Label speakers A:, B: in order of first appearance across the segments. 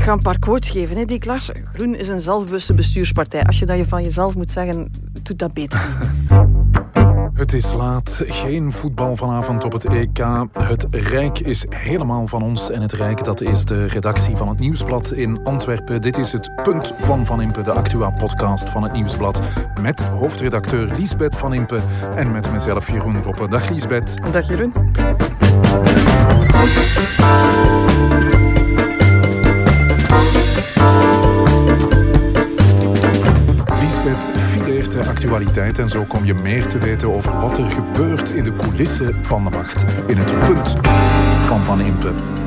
A: Ik ga een paar quotes geven hè, die ik las. Groen is een zelfbewuste bestuurspartij. Als je dat je van jezelf moet zeggen, doe dat beter.
B: Het is laat, geen voetbal vanavond op het EK. Het Rijk is helemaal van ons en het Rijk dat is de redactie van het Nieuwsblad in Antwerpen. Dit is het Punt van Van Impe, de Actua-podcast van het Nieuwsblad. Met hoofdredacteur Liesbeth Van Impe en met mezelf Jeroen Roppe. Dag Liesbeth.
A: Dag Jeroen.
B: De actualiteit en zo kom je meer te weten over wat er gebeurt in de coulissen van de macht. In het punt van Van Impe.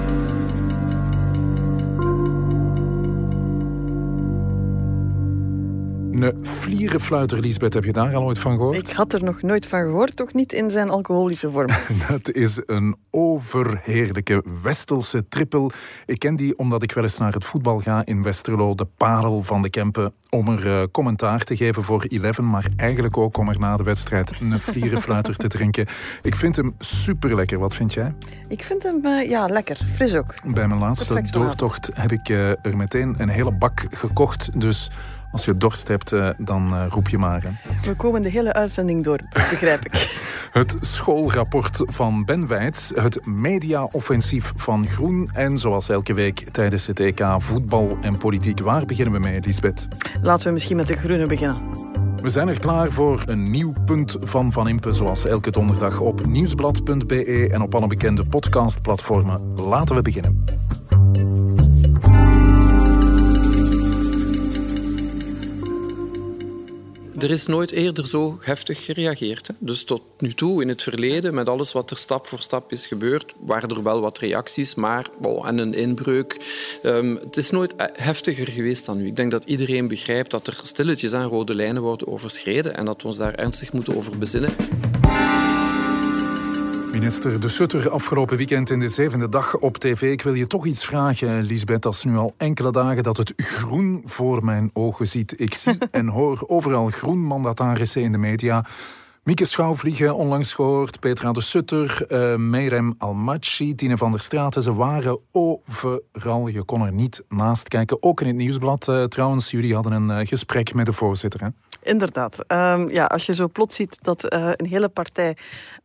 B: Een vlierenfluiter, Lisbeth, heb je daar al ooit van gehoord?
A: Ik had er nog nooit van gehoord, toch niet in zijn alcoholische vorm.
B: Dat is een overheerlijke Westelse trippel. Ik ken die omdat ik wel eens naar het voetbal ga in Westerlo, de parel van de Kempen, om er uh, commentaar te geven voor Eleven, maar eigenlijk ook om er na de wedstrijd een vlierenfluiter te drinken. Ik vind hem super lekker. Wat vind jij?
A: Ik vind hem uh, ja, lekker, fris ook.
B: Bij mijn laatste Perfect doortocht heb ik uh, er meteen een hele bak gekocht, dus als je dorst hebt, uh, dan uh, roep je maar. Hè.
A: We komen de hele uitzending door, begrijp ik.
B: het schoolrapport van Ben Weitz, het mediaoffensief van Groen en zoals elke week tijdens het EK voetbal en politiek. Waar beginnen we mee, Lisbeth?
A: Laten we misschien met de groene beginnen.
B: We zijn er klaar voor een nieuw punt van Van Impe, zoals elke donderdag op nieuwsblad.be en op alle bekende podcastplatformen. Laten we beginnen.
C: Er is nooit eerder zo heftig gereageerd. Hè. Dus tot nu toe, in het verleden, met alles wat er stap voor stap is gebeurd, waren er wel wat reacties, maar en een inbreuk. Um, het is nooit heftiger geweest dan nu. Ik denk dat iedereen begrijpt dat er stilletjes aan rode lijnen worden overschreden en dat we ons daar ernstig moeten over bezinnen.
B: Minister De Sutter afgelopen weekend in de zevende dag op tv. Ik wil je toch iets vragen, Lisbeth. Als nu al enkele dagen dat het groen voor mijn ogen ziet. Ik zie en hoor overal groen mandatarissen in de media. Mieke Schouwvliegen, onlangs gehoord, Petra de Sutter, uh, Meirem Almachi, Tine van der Straten. Ze waren overal. Je kon er niet naast kijken. Ook in het nieuwsblad uh, trouwens. Jullie hadden een uh, gesprek met de voorzitter. Hè?
A: Inderdaad. Um, ja, als je zo plots ziet dat uh, een hele partij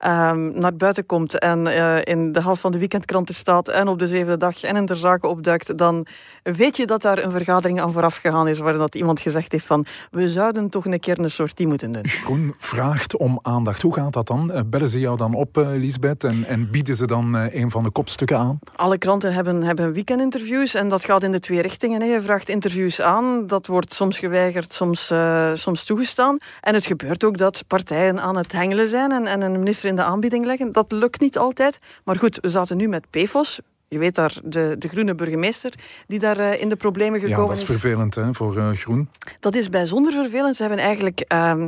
A: um, naar buiten komt en uh, in de helft van de weekendkranten staat en op de zevende dag en in de zaken opduikt, dan weet je dat daar een vergadering aan vooraf gegaan is waarin dat iemand gezegd heeft van we zouden toch een keer een sortie moeten doen.
B: Groen vraagt om aandacht. Hoe gaat dat dan? Uh, bellen ze jou dan op, Lisbeth, en, en, bieden ze dan een van de kopstukken aan?
A: Alle kranten hebben, hebben weekendinterviews en dat gaat in de twee richtingen. Hè. Je vraagt interviews aan, dat wordt soms geweigerd, soms, soms toegestaan. En het gebeurt ook dat partijen aan het hengelen zijn en, en een minister in de aanbieding leggen. Dat lukt niet altijd. Maar goed, we zaten nu met PFOS. Je weet daar, de, de groene burgemeester die daar uh, in de problemen gekomen is.
B: Ja, dat is vervelend hè, voor uh, groen.
A: Dat is bijzonder vervelend. Ze hebben eigenlijk... Uh,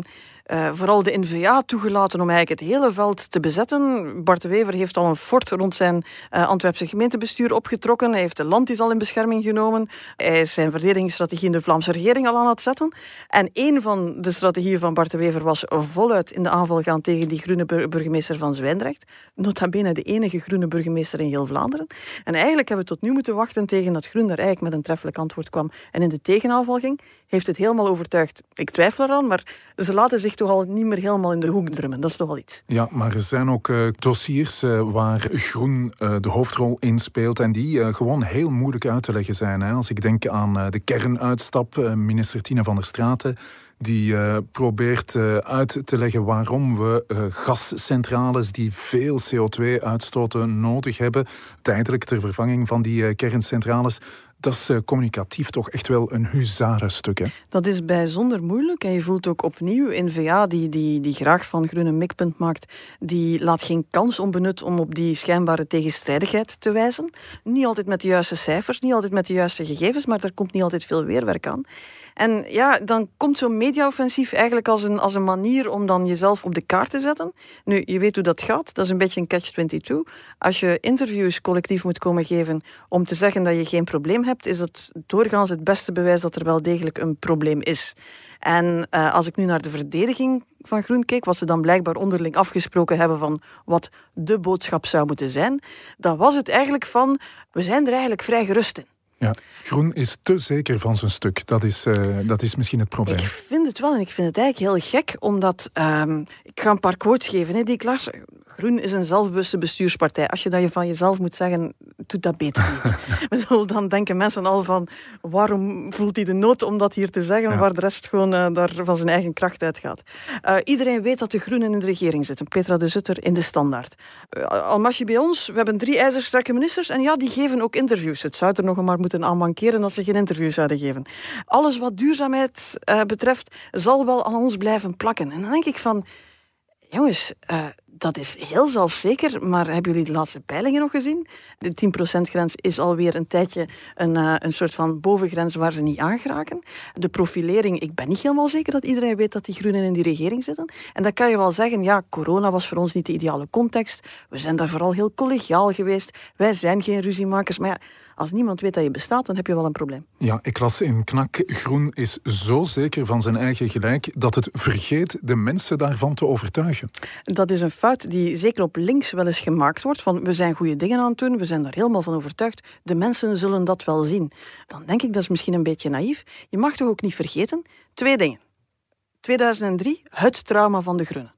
A: uh, vooral de NVA toegelaten om eigenlijk het hele veld te bezetten. Bart de Wever heeft al een fort rond zijn uh, Antwerpse gemeentebestuur opgetrokken. Hij heeft de landis al in bescherming genomen. Hij is zijn verdedigingsstrategie in de Vlaamse regering al aan het zetten. En een van de strategieën van Bart de Wever was voluit in de aanval gaan tegen die groene burgemeester van Zwijndrecht. Nota bene de enige groene burgemeester in heel Vlaanderen. En eigenlijk hebben we tot nu moeten wachten tegen dat Groen eigenlijk met een treffelijk antwoord kwam en in de tegenaanval ging. Heeft het helemaal overtuigd. Ik twijfel eraan, maar ze laten zich toch al niet meer helemaal in de hoek drummen. Dat is toch wel iets.
B: Ja, maar er zijn ook uh, dossiers uh, waar groen uh, de hoofdrol in speelt en die gewoon heel moeilijk uit te leggen zijn. Hè. Als ik denk aan de kernuitstap, minister Tina van der Straten die probeert uit te leggen waarom we gascentrales die veel CO2 uitstoten nodig hebben, tijdelijk ter vervanging van die kerncentrales dat is uh, communicatief toch echt wel een huzarenstuk. Hè?
A: Dat is bijzonder moeilijk. En je voelt ook opnieuw N-VA, die, die, die graag van groen een mikpunt maakt, die laat geen kans onbenut om op die schijnbare tegenstrijdigheid te wijzen. Niet altijd met de juiste cijfers, niet altijd met de juiste gegevens, maar er komt niet altijd veel weerwerk aan. En ja, dan komt zo'n mediaoffensief eigenlijk als een, als een manier om dan jezelf op de kaart te zetten. Nu, je weet hoe dat gaat. Dat is een beetje een catch-22. Als je interviews collectief moet komen geven om te zeggen dat je geen probleem hebt, is dat doorgaans het beste bewijs dat er wel degelijk een probleem is. En uh, als ik nu naar de verdediging van Groen keek, wat ze dan blijkbaar onderling afgesproken hebben van wat de boodschap zou moeten zijn, dan was het eigenlijk van, we zijn er eigenlijk vrij gerust in.
B: Ja, groen is te zeker van zijn stuk. Dat is, uh, dat is misschien het probleem.
A: Ik vind het wel en ik vind het eigenlijk heel gek, omdat... Um, ik ga een paar quotes geven hè, die ik las. Groen is een zelfbewuste bestuurspartij. Als je dat je van jezelf moet zeggen, doet dat beter niet. dan denken mensen al van, waarom voelt hij de nood om dat hier te zeggen, waar de rest gewoon uh, daar van zijn eigen kracht uitgaat. Uh, iedereen weet dat de Groenen in de regering zitten. Petra de Zutter in de standaard. Almasje bij ons, we hebben drie ijzersterke ministers en ja, die geven ook interviews. Het zou er nog maar moeten aan mankeren dat ze geen interviews zouden geven. Alles wat duurzaamheid betreft, zal wel aan ons blijven plakken. En dan denk ik van, jongens, dat is heel zelfzeker, maar hebben jullie de laatste peilingen nog gezien? De 10%-grens is alweer een tijdje een, uh, een soort van bovengrens waar ze niet aangeraken. De profilering, ik ben niet helemaal zeker dat iedereen weet dat die groenen in die regering zitten. En dan kan je wel zeggen, ja, corona was voor ons niet de ideale context. We zijn daar vooral heel collegiaal geweest. Wij zijn geen ruziemakers. Maar ja, als niemand weet dat je bestaat, dan heb je wel een probleem.
B: Ja, ik las in Knak, Groen is zo zeker van zijn eigen gelijk dat het vergeet de mensen daarvan te overtuigen.
A: Dat is een fout die zeker op links wel eens gemaakt wordt, van we zijn goede dingen aan het doen, we zijn daar helemaal van overtuigd, de mensen zullen dat wel zien. Dan denk ik, dat is misschien een beetje naïef. Je mag toch ook niet vergeten, twee dingen. 2003, het trauma van de Groenen.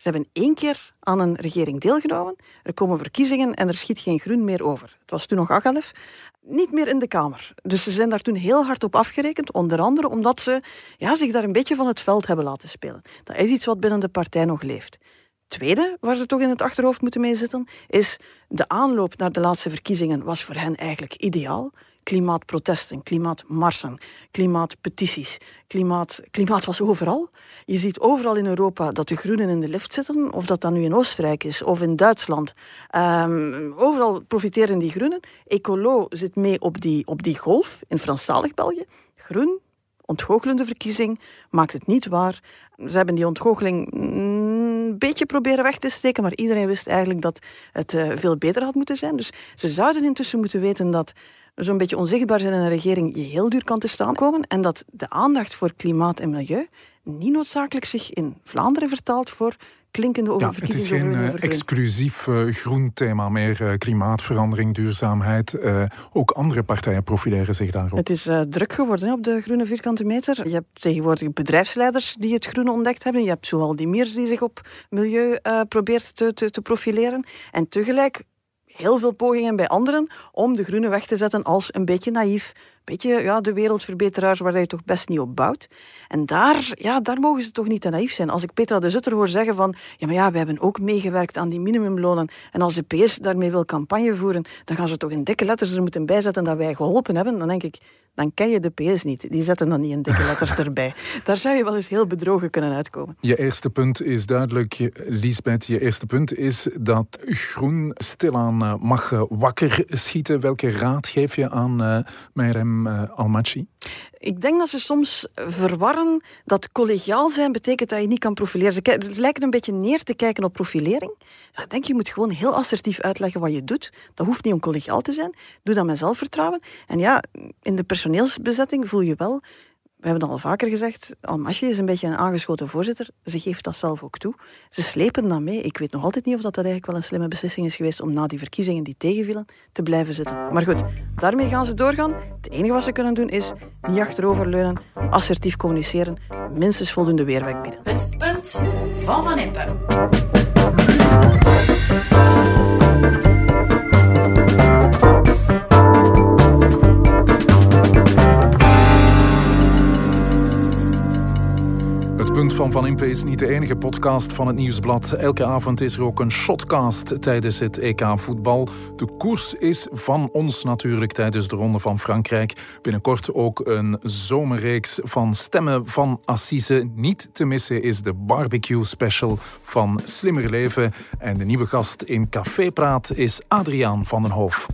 A: Ze hebben één keer aan een regering deelgenomen. Er komen verkiezingen en er schiet geen groen meer over. Het was toen nog Agalef. Niet meer in de Kamer. Dus ze zijn daar toen heel hard op afgerekend. Onder andere omdat ze ja, zich daar een beetje van het veld hebben laten spelen. Dat is iets wat binnen de partij nog leeft. Tweede, waar ze toch in het achterhoofd moeten mee zitten, is de aanloop naar de laatste verkiezingen was voor hen eigenlijk ideaal klimaatprotesten, klimaatmarsen, klimaatpetities. Klimaat, klimaat was overal. Je ziet overal in Europa dat de groenen in de lift zitten, of dat dat nu in Oostenrijk is of in Duitsland. Um, overal profiteren die groenen. Ecolo zit mee op die, op die golf in Franstalig België. Groen, ontgoochelende verkiezing, maakt het niet waar. Ze hebben die ontgoocheling een beetje proberen weg te steken, maar iedereen wist eigenlijk dat het uh, veel beter had moeten zijn. Dus ze zouden intussen moeten weten dat zo'n beetje onzichtbaar zijn in een regering je heel duur kan te staan komen en dat de aandacht voor klimaat en milieu niet noodzakelijk zich in Vlaanderen vertaalt voor klinkende over
B: ja, Het is geen uh, exclusief uh, groen thema meer. Uh, klimaatverandering, duurzaamheid. ook andere partijen profileren zich daarop.
A: Het is druk geworden hè, op de groene vierkante meter. Je hebt tegenwoordig bedrijfsleiders die het groene ontdekt hebben. Je hebt zowel die Miers die zich op milieu probeert te, te, te profileren. En tegelijk heel veel pogingen bij anderen om de groene weg te zetten als een beetje naïef, beetje ja, de wereldverbeteraars waar je toch best niet op bouwt. En daar, ja, daar mogen ze toch niet te naïef zijn. Als ik Petra de Zutter hoor zeggen van, ja, maar ja, we hebben ook meegewerkt aan die minimumlonen en als de PS daarmee wil campagne voeren, dan gaan ze toch in dikke letters er moeten bijzetten dat wij geholpen hebben. Dan denk ik, dan ken je de PS niet. Die zetten dan niet in dikke letters erbij. Daar zou je wel eens heel bedrogen kunnen uitkomen.
B: Je eerste punt is duidelijk, Lisbeth. Je eerste punt is dat groen stilaan eh, mag eh, wakker schieten. Welke raad geef je aan uh, Meirem Almaci?
A: Ik denk dat ze soms verwarren dat collegiaal zijn betekent dat je niet kan profileren. Ze lijken een beetje neer te kijken op profilering. Ik denk, je moet gewoon heel assertief uitleggen wat je doet. Dat hoeft niet om collegiaal te zijn. Doe dat met zelfvertrouwen. En ja, in de personeelsbezetting voel je wel we hebben het al vaker gezegd, Almasje is een beetje een aangeschoten voorzitter. Ze geeft dat zelf ook toe. Ze slepen dat mee. Ik weet nog altijd niet of dat, dat eigenlijk wel een slimme beslissing is geweest om na die verkiezingen die tegenvielen te blijven zitten. Maar goed, daarmee gaan ze doorgaan. Het enige wat ze kunnen doen is niet achteroverleunen, assertief communiceren, minstens voldoende weerwerk bieden.
D: Het punt van Van Impe.
B: Punt van Van Impe is niet de enige podcast van het Nieuwsblad. Elke avond is er ook een shotcast tijdens het EK voetbal. De koers is van ons natuurlijk tijdens de Ronde van Frankrijk. Binnenkort ook een zomerreeks van stemmen van Assise. Niet te missen is de barbecue special van Slimmer Leven. En de nieuwe gast in Café Praat is Adriaan van den Hoof.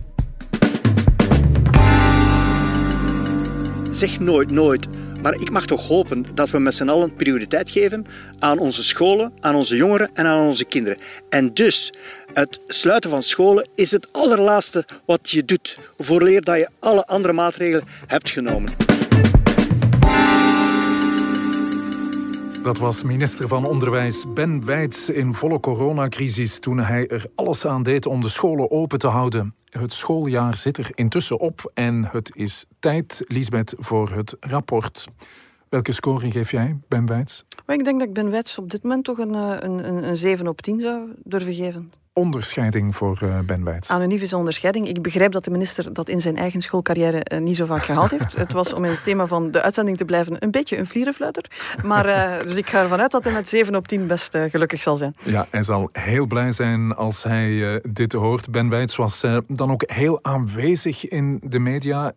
E: Zeg nooit nooit maar ik mag toch hopen dat we met z'n allen prioriteit geven aan onze scholen, aan onze jongeren en aan onze kinderen. En dus, het sluiten van scholen is het allerlaatste wat je doet, voorleer dat je alle andere maatregelen hebt genomen.
B: Dat was minister van Onderwijs Ben Wijts in volle coronacrisis toen hij er alles aan deed om de scholen open te houden. Het schooljaar zit er intussen op en het is tijd, Lisbeth, voor het rapport. Welke score geef jij, Ben Wijts?
A: ik denk dat ik Ben Wijts op dit moment toch een, eh, een, een 7 op 10 zou durven geven
B: onderscheiding voor uh, Ben Wijts?
A: Anonieve onderscheiding. Ik begrijp dat de minister dat in zijn eigen schoolcarrière uh, niet zo vaak gehaald heeft. het was om in het thema van de uitzending te blijven een beetje een vlierenfluiter. Maar, uh, dus ik ga ervan uit dat hij met 7 op 10 best gelukkig zal zijn.
B: Ja, hij zal heel blij zijn als hij dit hoort. Ben Wijts was dan ook heel aanwezig in de media.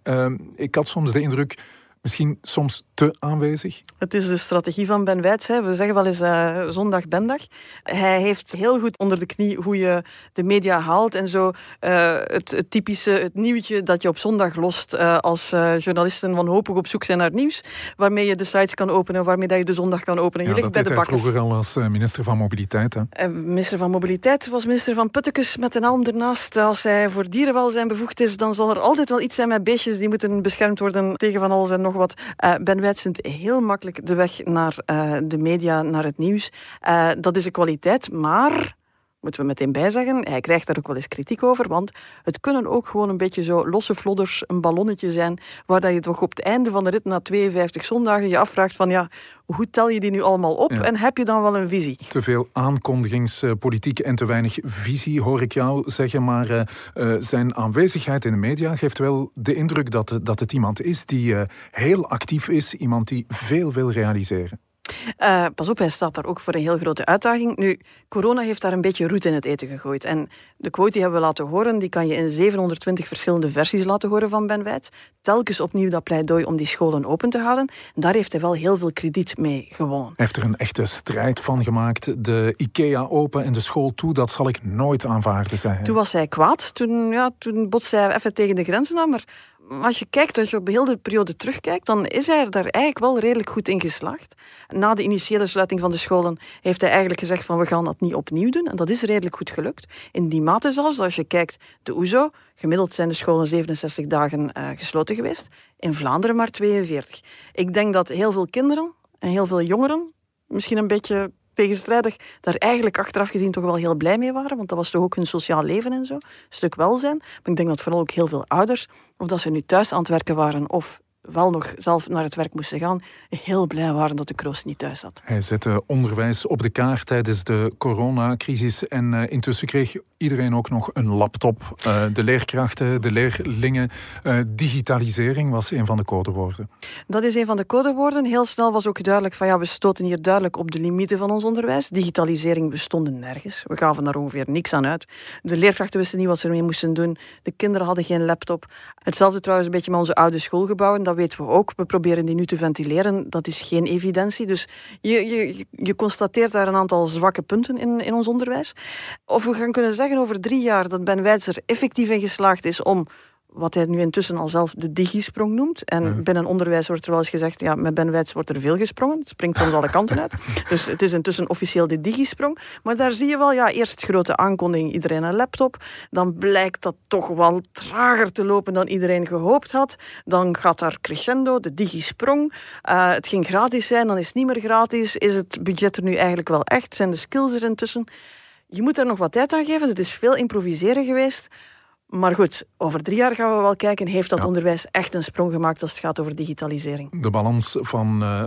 B: ik had soms de indruk misschien soms te aanwezig?
A: Het is de strategie van Ben Wijts. Hè. We zeggen wel eens uh, zondag Bendag. Hij heeft heel goed onder de knie hoe je de media haalt en zo. Uh, het, het, typische, het nieuwtje dat je op zondag lost uh, als journalisten wanhopig op zoek zijn naar nieuws. Waarmee je de sites kan openen, waarmee dat je de zondag kan openen.
B: Je
A: ja,
B: ligt bij de bakker. vroeger al als minister van Mobiliteit. Hè?
A: minister van Mobiliteit was minister van Puttekes met een alm ernaast. Als hij voor dierenwelzijn bevoegd is, dan zal er altijd wel iets zijn met beestjes die moeten beschermd worden tegen van alles en nog wat. Uh, ben Wijts heel makkelijk de weg naar uh, de media, naar het nieuws. Uh, dat is een kwaliteit, maar moeten we meteen bijzeggen, hij krijgt daar ook wel eens kritiek over, want het kunnen ook gewoon een beetje zo losse flodders, een ballonnetje zijn, waar dat je toch op het einde van de rit na 52 zondagen je afvraagt van ja, hoe tel je die nu allemaal op en heb je dan wel een visie?
B: Te veel aankondigingspolitiek en te weinig visie, hoor ik jou zeggen, maar uh, uh, zijn aanwezigheid in de media geeft wel de indruk dat, dat het iemand is die uh, heel actief is, iemand die veel wil realiseren.
A: Uh, pas op, hij staat daar ook voor een heel grote uitdaging. Nu, corona heeft daar een beetje roet in het eten gegooid. En de quote die hebben we laten horen, die kan je in 720 verschillende versies laten horen van Ben Wijt. Telkens opnieuw dat pleidooi om die scholen open te houden. En daar heeft hij wel heel veel krediet mee gewonnen. Hij
B: heeft er een echte strijd van gemaakt. De IKEA open en de school toe, dat zal ik nooit aanvaarden, zei
A: Toen was hij kwaad. Toen, ja, toen botste hij even tegen de grenzen aan. Maar als je kijkt, als je op heel de periode terugkijkt, dan is hij er daar eigenlijk wel redelijk goed in geslaagd. Na de initiële sluiting van de scholen heeft hij eigenlijk gezegd van we gaan dat niet opnieuw doen. En dat is redelijk goed gelukt. In die mate zelfs, als je kijkt, de OESO, gemiddeld zijn de scholen 67 dagen uh, gesloten geweest. In Vlaanderen maar 42. Ik denk dat heel veel kinderen en heel veel jongeren misschien een beetje tegenstrijdig, daar eigenlijk achteraf gezien toch wel heel blij mee waren. Want dat was toch ook hun sociaal leven en zo. Een stuk welzijn. Maar ik denk dat vooral ook heel veel ouders, of dat ze nu thuis aan het werken waren of wel nog zelf naar het werk moesten gaan, heel blij waren dat de Kroos niet thuis zat.
B: Hij zette onderwijs op de kaart tijdens de coronacrisis en uh, intussen kreeg iedereen ook nog een laptop. Uh, de leerkrachten, de leerlingen. Uh, digitalisering was een van de codewoorden.
A: Dat is een van de codewoorden. Heel snel was ook duidelijk van ja, we stoten hier duidelijk op de limieten van ons onderwijs. Digitalisering bestonden nergens. We gaven daar ongeveer niks aan uit. De leerkrachten wisten niet wat ze ermee moesten doen. De kinderen hadden geen laptop. Hetzelfde trouwens een beetje met onze oude schoolgebouwen dat weten we ook. We proberen die nu te ventileren. Dat is geen evidentie. Dus je, je, je constateert daar een aantal zwakke punten in, in ons onderwijs. Of we gaan kunnen zeggen over drie jaar dat Ben Wijzer effectief in geslaagd is om wat hij nu intussen al zelf de digisprong noemt. En binnen onderwijs wordt er wel eens gezegd, ja, met Ben Wijts wordt er veel gesprongen. Het springt soms alle kanten uit. Dus het is intussen officieel de digisprong. Maar daar zie je wel, ja, eerst grote aankondiging, iedereen een laptop. Dan blijkt dat toch wel trager te lopen dan iedereen gehoopt had. Dan gaat daar crescendo, de digisprong. Uh, het ging gratis zijn, dan is het niet meer gratis. Is het budget er nu eigenlijk wel echt? Zijn de skills er intussen? Je moet er nog wat tijd aan geven. Het is veel improviseren geweest. Maar goed, over drie jaar gaan we wel kijken, heeft dat onderwijs echt een sprong gemaakt als het gaat over digitalisering?
B: De balans van uh,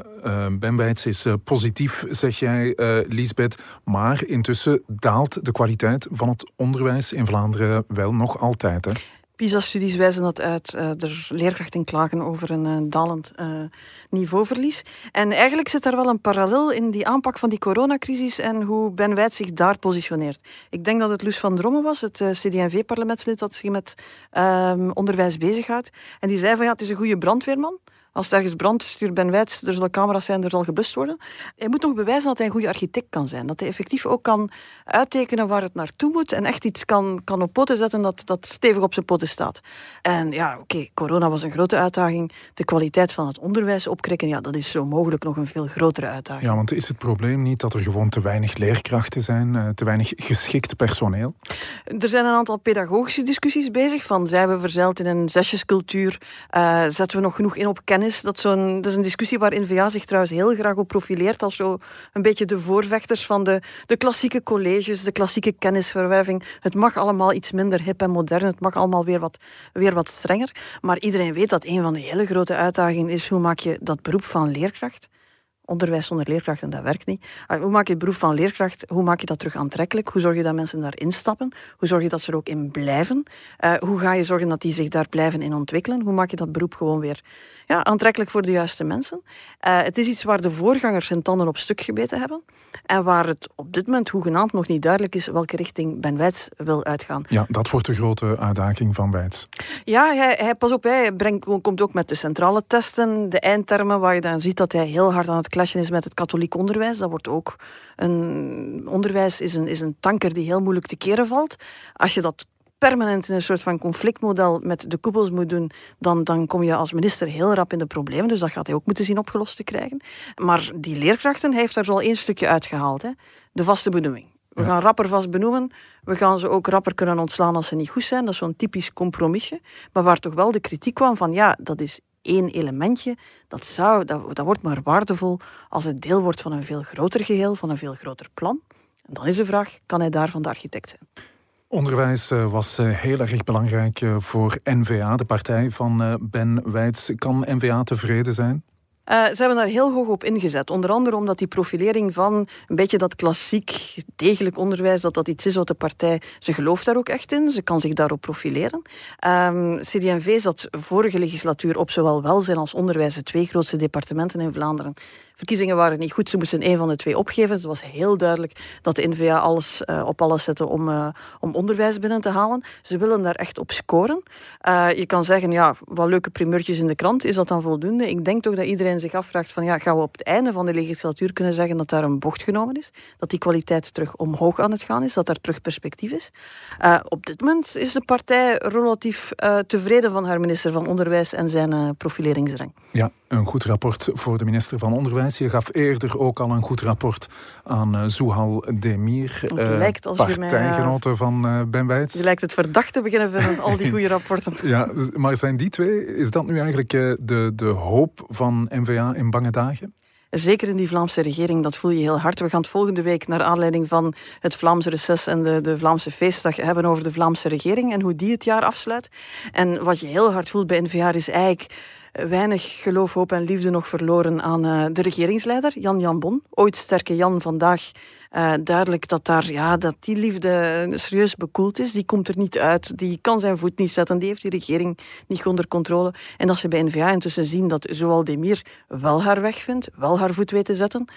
B: uh, is uh, positief, zeg jij, Lisbeth. Maar intussen daalt de kwaliteit van het onderwijs in Vlaanderen wel nog altijd. Hè?
A: PISA-studies wijzen dat uit. Uh, er leerkrachten klagen over een uh, dalend uh, niveauverlies. En eigenlijk zit daar wel een parallel in die aanpak van die coronacrisis en hoe Ben Wijt zich daar positioneert. Ik denk dat het Luus van Dromme was, het CD&V-parlementslid dat zich met ehm, onderwijs bezighoudt. En die zei van ja, het is een goede brandweerman. Als het ergens brandt, stuurt Ben Wijts, er zullen camera's zijn, er zal geblust worden. Hij moet nog bewijzen dat hij een goede architect kan zijn. Dat hij effectief ook kan uittekenen waar het naartoe moet en echt iets kan, kan op poten zetten dat, dat stevig op zijn poten staat. En ja, oké, corona was een grote uitdaging. De kwaliteit van het onderwijs opkrikken, ja, dat is zo mogelijk nog een veel grotere uitdaging.
B: Ja, want is het probleem niet dat er gewoon te weinig leerkrachten zijn, eh, te weinig geschikt personeel?
A: Er zijn een aantal pedagogische discussies bezig, van zijn we verzeild in een zesjescultuur, uh, zetten we nog genoeg in op kennis kennis. Dat, zo'n, dat is een discussie waar N-VA zich trouwens heel graag op profileert als zo een beetje de voorvechters van de, de klassieke colleges, de klassieke kennisverwerving. Het mag allemaal iets minder hip en modern, het mag allemaal weer wat, weer wat strenger. Maar iedereen weet dat een van de hele grote uitdagingen is hoe maak je dat beroep van leerkracht onderwijs zonder leerkrachten, dat werkt niet. Ah, hoe maak je het beroep van leerkracht, hoe maak je dat terug aantrekkelijk? Hoe zorg je dat mensen daarin stappen? Hoe zorg je dat ze er ook in blijven? Uh, hoe ga je zorgen dat die zich daar blijven in ontwikkelen? Hoe maak je dat beroep gewoon weer ja, aantrekkelijk voor de juiste mensen? Uh, het is iets waar de voorgangers hun tanden op stuk gebeten hebben. En waar het op dit moment hoegenaamd nog niet duidelijk is welke richting Ben Wijts wil uitgaan.
B: Ja, dat wordt de grote uitdaging van Wijts.
A: Ja, hij, hij, pas op, hij brengt, komt ook met de centrale testen, de eindtermen, waar je dan ziet dat hij heel hard aan het clashen is met het katholiek onderwijs. Dat wordt ook een onderwijs is een, is een tanker die heel moeilijk te keren valt. Als je dat permanent in een soort van conflictmodel met de koepels moet doen, dan, dan kom je als minister heel rap in de problemen. Dus dat gaat hij ook moeten zien opgelost te krijgen. Maar die leerkrachten heeft er wel één stukje uitgehaald. Hè? De vaste benoeming. We gaan rapper vast benoemen. We gaan ze ook rapper kunnen ontslaan als ze niet goed zijn. Dat is zo'n typisch compromisje. Maar waar toch wel de kritiek kwam van ja, dat is één elementje, dat, zou, dat, dat wordt maar waardevol als het deel wordt van een veel groter geheel, van een veel groter plan. En dan is de vraag, kan hij daarvan de architect zijn?
B: Onderwijs eh, was eh, heel erg belangrijk eh, voor NVA, de partij van Ben Wijts. Kan NVA tevreden zijn?
A: Uh, ze hebben daar heel hoog op ingezet. Onder andere omdat die profilering van een beetje dat klassiek, degelijk onderwijs, dat dat iets is wat de partij, ze gelooft daar ook echt in. Ze kan zich daarop profileren. Um, ehm, CD&V zat vorige legislatuur op zowel welzijn als onderwijs, de twee grootste departementen in Vlaanderen. Verkiezingen waren niet goed, ze moesten een van de twee opgeven. Het was heel duidelijk dat de NVA alles uh, op alles zette om, uh, om onderwijs binnen te halen. Ze willen daar echt op scoren. je kan zeggen, ja, wat leuke primeurtjes in de krant, is dat dan voldoende? Ik denk toch dat iedereen zich afvraagt van ja, gaan we op het einde van de legislatuur kunnen zeggen dat daar een bocht genomen is, dat die kwaliteit terug omhoog aan het gaan is, dat daar terug perspectief is. Uh, op dit moment is de partij relatief uh, tevreden van haar minister van Onderwijs en zijn uh, profileringsrang.
B: Ja, een goed rapport voor de minister van Onderwijs. Je gaf eerder ook al een goed rapport aan uh, Zouhal Demir, uh, partijgenote mij, van Ben Wijts.
A: Je lijkt het verdacht te beginnen vinden, al die goede rapporten.
B: ja, maar zijn die twee, is dat nu eigenlijk de, de hoop van NVA in bange dagen?
A: Zeker in die Vlaamse regering, dat voel je heel hard. We gaan het volgende week, naar aanleiding van het Vlaamse reces en de, de Vlaamse feestdag, hebben over de Vlaamse regering en hoe die het jaar afsluit. En wat je heel hard voelt bij NVA is eigenlijk weinig geloof, hoop en liefde nog verloren aan uh, de regeringsleider, Jan Jan Bon. Ooit sterke Jan, vandaag uh, duidelijk dat, daar, ja, dat die liefde serieus bekoeld is. Die komt er niet uit, die kan zijn voet niet zetten, die heeft die regering niet onder controle. En als ze bij N-VA intussen zien dat zowel Demir wel haar weg vindt, wel haar voet weet te zetten,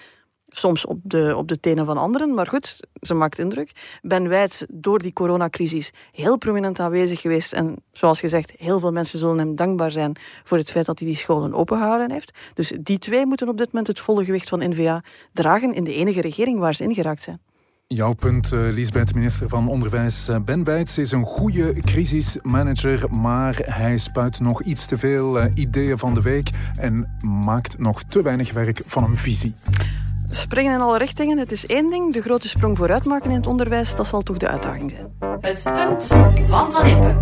A: soms op de, op de tenen van anderen, maar goed, ze maakt indruk. Ben Wijts door die coronacrisis heel prominent aanwezig geweest en zoals gezegd, heel veel mensen zullen hem dankbaar zijn voor het feit dat hij die scholen opengehouden heeft. Dus die twee moeten op dit moment het volle gewicht van NVA dragen in de enige regering waar ze ingeraakt zijn.
B: Jouw punt, uh, Lisbeth, minister van Onderwijs uh, Ben Wijts, is een goede crisismanager, maar hij spuit nog iets te veel uh, ideeën van de week en maakt nog te weinig werk van een visie.
A: Springen in alle richtingen, het is één ding. De grote sprong vooruit maken in het onderwijs, dat zal toch de uitdaging zijn.
D: Het punt van Van Impe.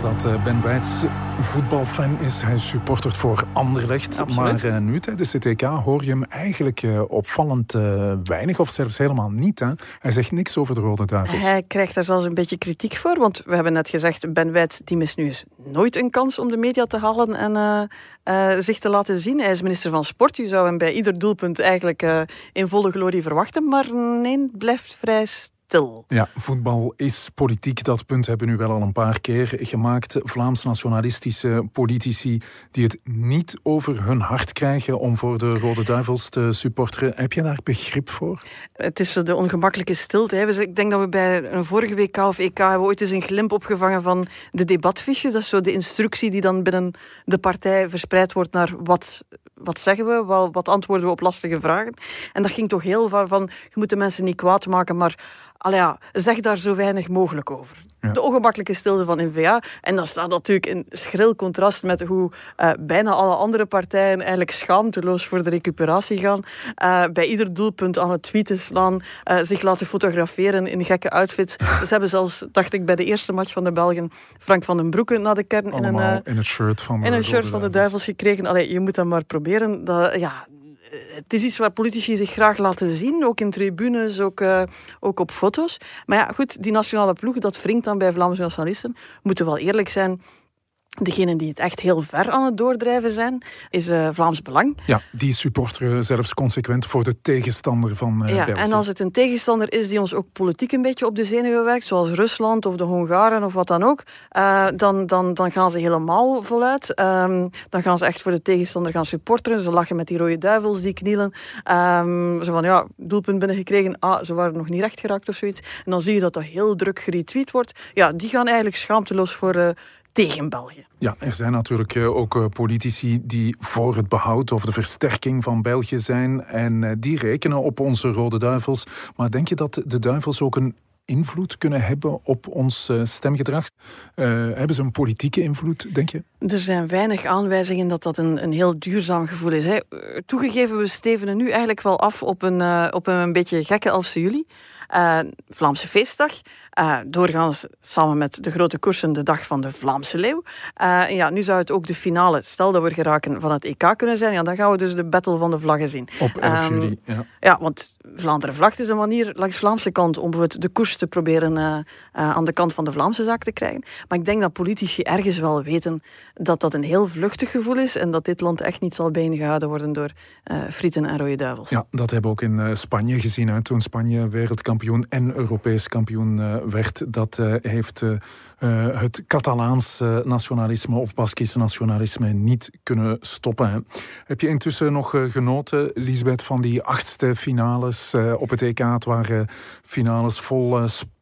B: Dat eh, Ben Wijts voetbalfan is. Hij supportert voor Anderlecht. Maar uh, nu tijdens de TK hoor je hem eigenlijk uh, opvallend weinig of zelfs helemaal niet. Hè? Hij zegt niks over de Rode Duivels.
A: Hij krijgt daar zelfs een beetje kritiek voor. Want we hebben net gezegd, Ben Wijts die mist nu eens nooit een kans om de media te halen en zich te laten zien. Hij is minister van Sport. Je zou hem bij ieder doelpunt eigenlijk in volle glorie verwachten. Maar nee, blijft vrij
B: ja, voetbal is politiek. Dat punt hebben we nu wel al een paar keer gemaakt. Vlaams-nationalistische politici die het niet over hun hart krijgen om voor de Rode Duivels te supporteren. Heb je daar begrip voor?
A: Het is de ongemakkelijke stilte. Hè. Ik denk dat we bij een vorige WK of EK hebben ooit eens een glimp opgevangen van de debatfiche. Dat is zo de instructie die dan binnen de partij verspreid wordt naar wat wat zeggen we, wat antwoorden we op lastige vragen. En dat ging toch heel ver van, je moet de mensen niet kwaad maken, maar allee ja, zeg daar zo weinig mogelijk over. De ongemakkelijke stilte van N-VA. En dat staat natuurlijk in schril contrast met hoe uh, bijna alle andere partijen eigenlijk schaamteloos voor de recuperatie gaan. Uh, bij ieder doelpunt aan het tweeten slaan, uh, zich laten fotograferen in gekke outfits. Ze hebben zelfs, dacht ik, bij de eerste match van de Belgen Frank van den Broeke naar de kern
B: in een, in het shirt van de,
A: in een shirt van de Duivels gekregen. Allee, je moet dat maar proberen. Dat, ja, het is iets waar politici zich graag laten zien, ook in tribunes, ook, uh, ook op foto's. Maar ja, goed, die nationale ploeg, dat wringt dan bij Vlaamse nationalisten. We moeten wel eerlijk zijn, Degenen die het echt heel ver aan het doordrijven zijn, is uh, Vlaams Belang.
B: Ja, die supporteren zelfs consequent voor de tegenstander van uh,
A: ja, En als het een tegenstander is die ons ook politiek een beetje op de zenuwen werkt, zoals Rusland of de Hongaren of wat dan ook, uh, dan, dan, dan gaan ze helemaal voluit. Um, dan gaan ze echt voor de tegenstander gaan supporteren. Ze lachen met die rode duivels die knielen. Um, zo van, ja, doelpunt binnengekregen. Ah, ze waren nog niet recht geraakt of zoiets. En dan zie je dat dat heel druk geretweet wordt. Ja, die gaan eigenlijk schaamteloos voor tegen België.
B: Ja, er zijn natuurlijk eh, ook eh, politici die voor het behoud of de versterking van België zijn. En eh, die rekenen op onze Rode Duivels. Maar denk je dat de Duivels ook een invloed kunnen hebben op ons stemgedrag? Uh, hebben ze een politieke invloed, denk je?
A: Er zijn weinig aanwijzingen dat dat een, een heel duurzaam gevoel is. Hè. Toegegeven, we stevenen nu eigenlijk wel af op een, uh, op een beetje gekke 11 juli. Uh, Vlaamse feestdag. Uh, doorgaans samen met de grote koersen de dag van de Vlaamse leeuw. Uh, ja, nu zou het ook de finale, stel dat we geraken, van het EK kunnen zijn. Ja, dan gaan we dus de battle van de vlaggen zien.
B: Op 11 um, juli, ja.
A: Ja, want Vlaanderen vlagt is een manier langs de Vlaamse kant om bijvoorbeeld de koers te proberen aan de kant van de Vlaamse zaak te krijgen. Maar ik denk dat politici ergens wel weten dat dat een heel vluchtig gevoel is en dat dit land echt niet zal bijgehouden worden door frieten en rode duivels.
B: Ja, dat hebben we ook in Spanje gezien. Hè, toen Spanje wereldkampioen en Europees kampioen uh, werd. Dat uh, heeft uh, het Catalaans nationalisme of Baskisch nationalisme niet kunnen stoppen. Heb je intussen nog genoten, Lisbeth, van die achtste finales op het EK? Het waren finales vol spanning,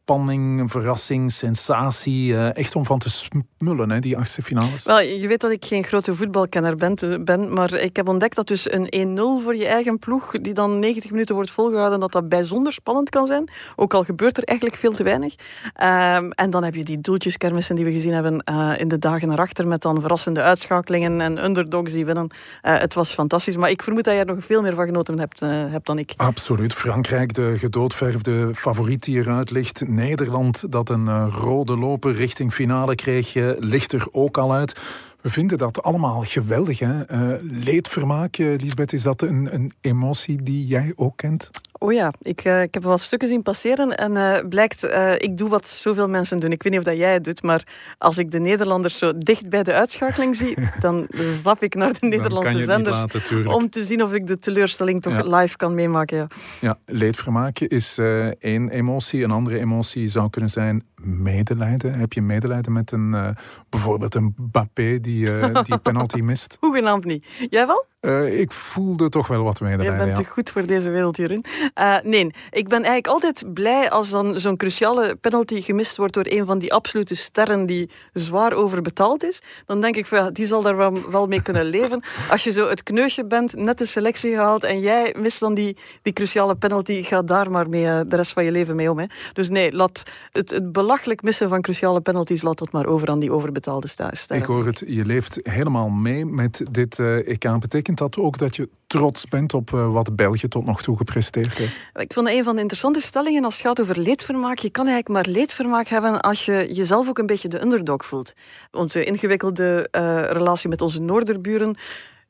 B: verrassing, sensatie. Uh, echt om van te smullen, hè, die achtste finales.
A: Wel, je weet dat ik geen grote voetbalkenner ben, ben maar ik heb ontdekt dat dus een 1-0 voor je eigen ploeg, die dan 90 minuten wordt volgehouden, dat dat bijzonder spannend kan zijn. Ook al gebeurt er eigenlijk veel te weinig. Um, en dan heb je die doeltjeskermissen die we gezien hebben uh, in de dagen erachter, met dan verrassende uitschakelingen en underdogs die winnen. Uh, het was fantastisch, maar ik vermoed dat jij er nog veel meer van genoten hebt, hebt dan ik.
B: Absoluut. Frankrijk, de gedoodverfde favoriet die eruit ligt Nederland dat een eh, rode loper richting finale kreeg, ligt er ook al uit. We vinden dat allemaal geweldig. Hè? Uh, leedvermaak, Lisbeth, is dat een, een emotie die jij ook kent?
A: Oh ja, ik, uh, ik heb wat stukken zien passeren en uh, blijkt, uh, ik doe wat zoveel mensen doen. Ik weet niet of dat jij het doet, maar als ik de Nederlanders zo dicht bij de uitschakeling zie, dan stap ik naar de Nederlandse zenders
B: laten,
A: om te zien of ik de teleurstelling toch ja. live kan meemaken. Ja,
B: ja leedvermaak is één emotie. Een andere emotie zou kunnen zijn medelijden. Heb je medelijden met een, bijvoorbeeld een Bappé die, die penalty mist?
A: Hoegenaamd niet. Jij wel?
B: Uh, ik voelde toch wel wat medelijden.
A: Je bent
B: ja.
A: te goed voor deze wereld, Jeroen. Uh, nee, ik ben eigenlijk altijd blij als dan zo'n cruciale penalty gemist wordt door een van die absolute sterren die zwaar overbetaald is. Dan denk ik, van, ja, die zal daar wel, wel mee kunnen leven. Als je zo het kneusje bent, net de selectie gehaald en jij mist dan die, die cruciale penalty, ga daar maar mee uh, de rest van je leven mee om. Hè. Dus nee, laat het, het belachelijk missen van cruciale penalties, laat dat maar over aan die overbetaalde sterren.
B: Ik hoor het, je leeft helemaal mee met dit EK. Betekent dat ook dat je trots bent op uh, wat België tot nog toe gepresteerd heeft?
A: Ik vond een van de interessante stellingen als het gaat over leedvermaak. Je kan eigenlijk maar leedvermaak hebben als je jezelf ook een beetje de underdog voelt. Onze ingewikkelde uh, relatie met onze noorderburen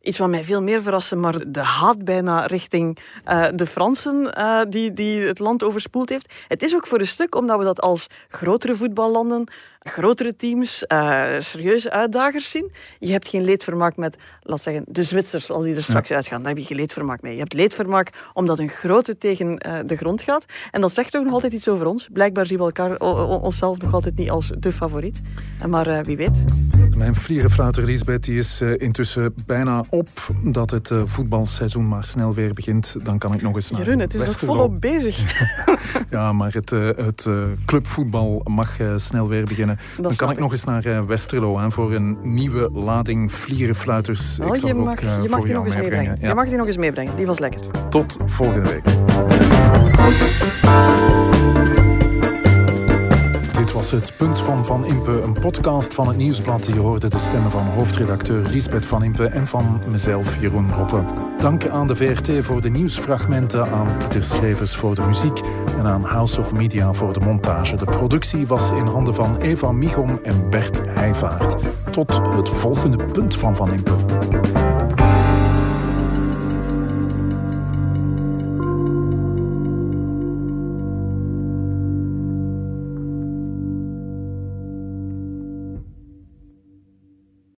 A: iets wat mij veel meer verraste, maar de haat bijna richting uh, de Fransen die, die het land overspoeld heeft. Het is ook voor een stuk omdat we dat als grotere voetballanden grotere teams, uh, serieuze uitdagers zien. Je hebt geen leedvermaak met, laat zeggen, de Zwitsers als die er straks ja. uitgaan. Daar heb je geen leedvermaak mee. Je hebt leedvermaak omdat een grote tegen uh, de grond gaat. En dat zegt ook nog altijd iets over ons. Blijkbaar zien we elkaar, onszelf nog altijd niet als de favoriet. Maar uh, wie weet.
B: Mijn vlierenfluiter Lisbeth die is intussen bijna op. Dat het voetbalseizoen maar snel weer begint. Dan kan ik nog eens naar
A: Jeroen, het is nog volop bezig.
B: ja, maar het, het clubvoetbal mag snel weer beginnen. Dan kan ik nog eens naar uh, Westerlo hè, voor een nieuwe lading vlierenfluiters.
A: Oh,
B: ik zal
A: je mag,
B: ook, uh,
A: je mag die nog eens
B: meebrengen.
A: meebrengen. Ja. Je mag die nog eens meebrengen. Die was lekker.
B: Tot volgende week. Was het Punt van Van Impe, een podcast van het Nieuwsblad. Je hoorde de stemmen van hoofdredacteur Lisbeth Van Impe en van mezelf, Jeroen Roppe. Dank aan de VRT voor de nieuwsfragmenten, aan Pieter Schrevers voor de muziek en aan House of Media voor de montage. De productie was in handen van Eva Michom en Bert Heijvaart. Tot het volgende Punt van Van Impe.